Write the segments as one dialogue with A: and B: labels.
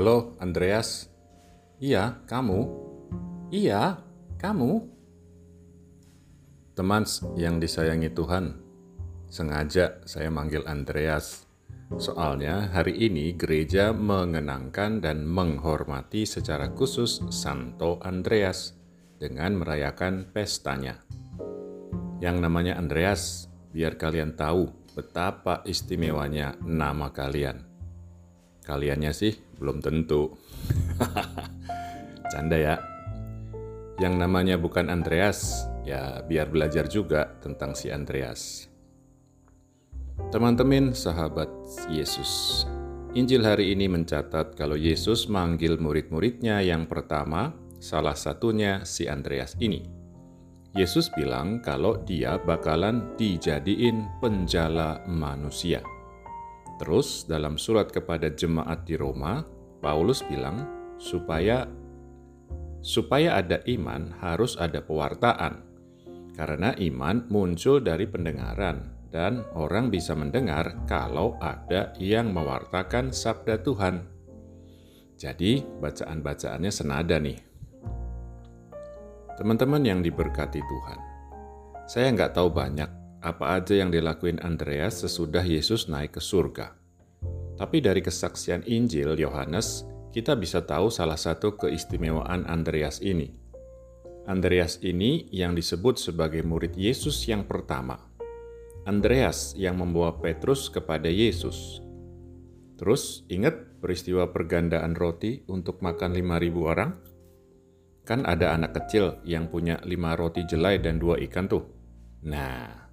A: Halo, Andreas. Iya, kamu. Iya, kamu. Teman yang disayangi Tuhan, sengaja saya manggil Andreas. Soalnya hari ini gereja mengenangkan dan menghormati secara khusus Santo Andreas dengan merayakan pestanya. Yang namanya Andreas, biar kalian tahu betapa istimewanya nama kalian. Kaliannya sih belum tentu. Canda ya. Yang namanya bukan Andreas, ya biar belajar juga tentang si Andreas. Teman-teman sahabat Yesus, Injil hari ini mencatat kalau Yesus manggil murid-muridnya yang pertama, salah satunya si Andreas ini. Yesus bilang kalau dia bakalan dijadiin penjala manusia. Terus dalam surat kepada jemaat di Roma, Paulus bilang supaya supaya ada iman harus ada pewartaan. Karena iman muncul dari pendengaran dan orang bisa mendengar kalau ada yang mewartakan sabda Tuhan. Jadi bacaan-bacaannya senada nih. Teman-teman yang diberkati Tuhan, saya nggak tahu banyak apa aja yang dilakuin Andreas sesudah Yesus naik ke surga. Tapi dari kesaksian Injil Yohanes, kita bisa tahu salah satu keistimewaan Andreas ini. Andreas ini yang disebut sebagai murid Yesus yang pertama. Andreas yang membawa Petrus kepada Yesus. Terus ingat peristiwa pergandaan roti untuk makan 5000 orang? Kan ada anak kecil yang punya lima roti jelai dan dua ikan tuh. Nah,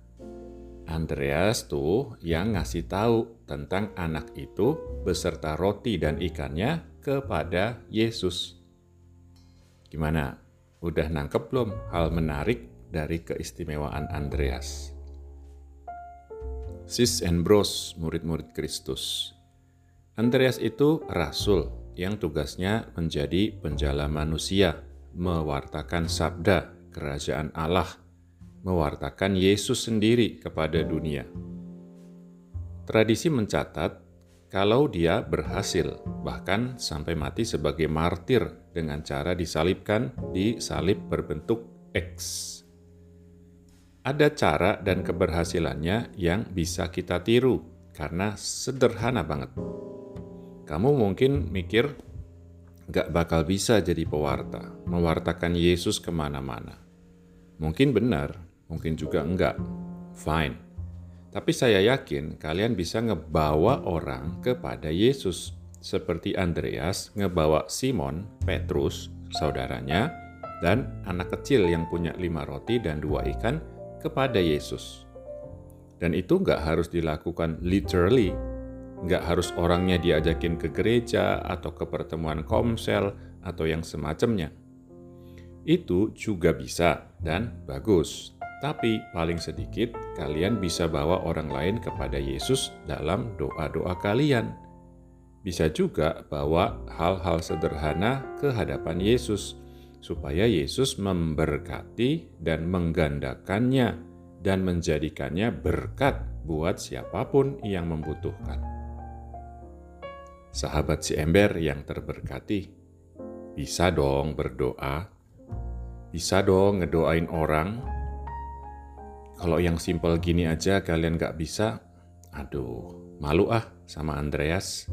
A: Andreas tuh yang ngasih tahu tentang anak itu beserta roti dan ikannya kepada Yesus. Gimana? Udah nangkep belum hal menarik dari keistimewaan Andreas? Sis and Bros, murid-murid Kristus. Andreas itu rasul yang tugasnya menjadi penjala manusia, mewartakan sabda kerajaan Allah mewartakan Yesus sendiri kepada dunia. Tradisi mencatat kalau dia berhasil, bahkan sampai mati sebagai martir dengan cara disalibkan di salib berbentuk X. Ada cara dan keberhasilannya yang bisa kita tiru karena sederhana banget. Kamu mungkin mikir gak bakal bisa jadi pewarta, mewartakan Yesus ke mana-mana. Mungkin benar, mungkin juga enggak. Fine. Tapi saya yakin kalian bisa ngebawa orang kepada Yesus. Seperti Andreas ngebawa Simon, Petrus, saudaranya, dan anak kecil yang punya lima roti dan dua ikan kepada Yesus. Dan itu nggak harus dilakukan literally, nggak harus orangnya diajakin ke gereja atau ke pertemuan komsel atau yang semacamnya. Itu juga bisa dan bagus, tapi paling sedikit kalian bisa bawa orang lain kepada Yesus dalam doa-doa kalian. Bisa juga bawa hal-hal sederhana ke hadapan Yesus, supaya Yesus memberkati dan menggandakannya dan menjadikannya berkat buat siapa pun yang membutuhkan. Sahabat si ember yang terberkati, bisa dong berdoa, bisa dong ngedoain orang kalau yang simpel gini aja kalian gak bisa, aduh, malu ah sama Andreas.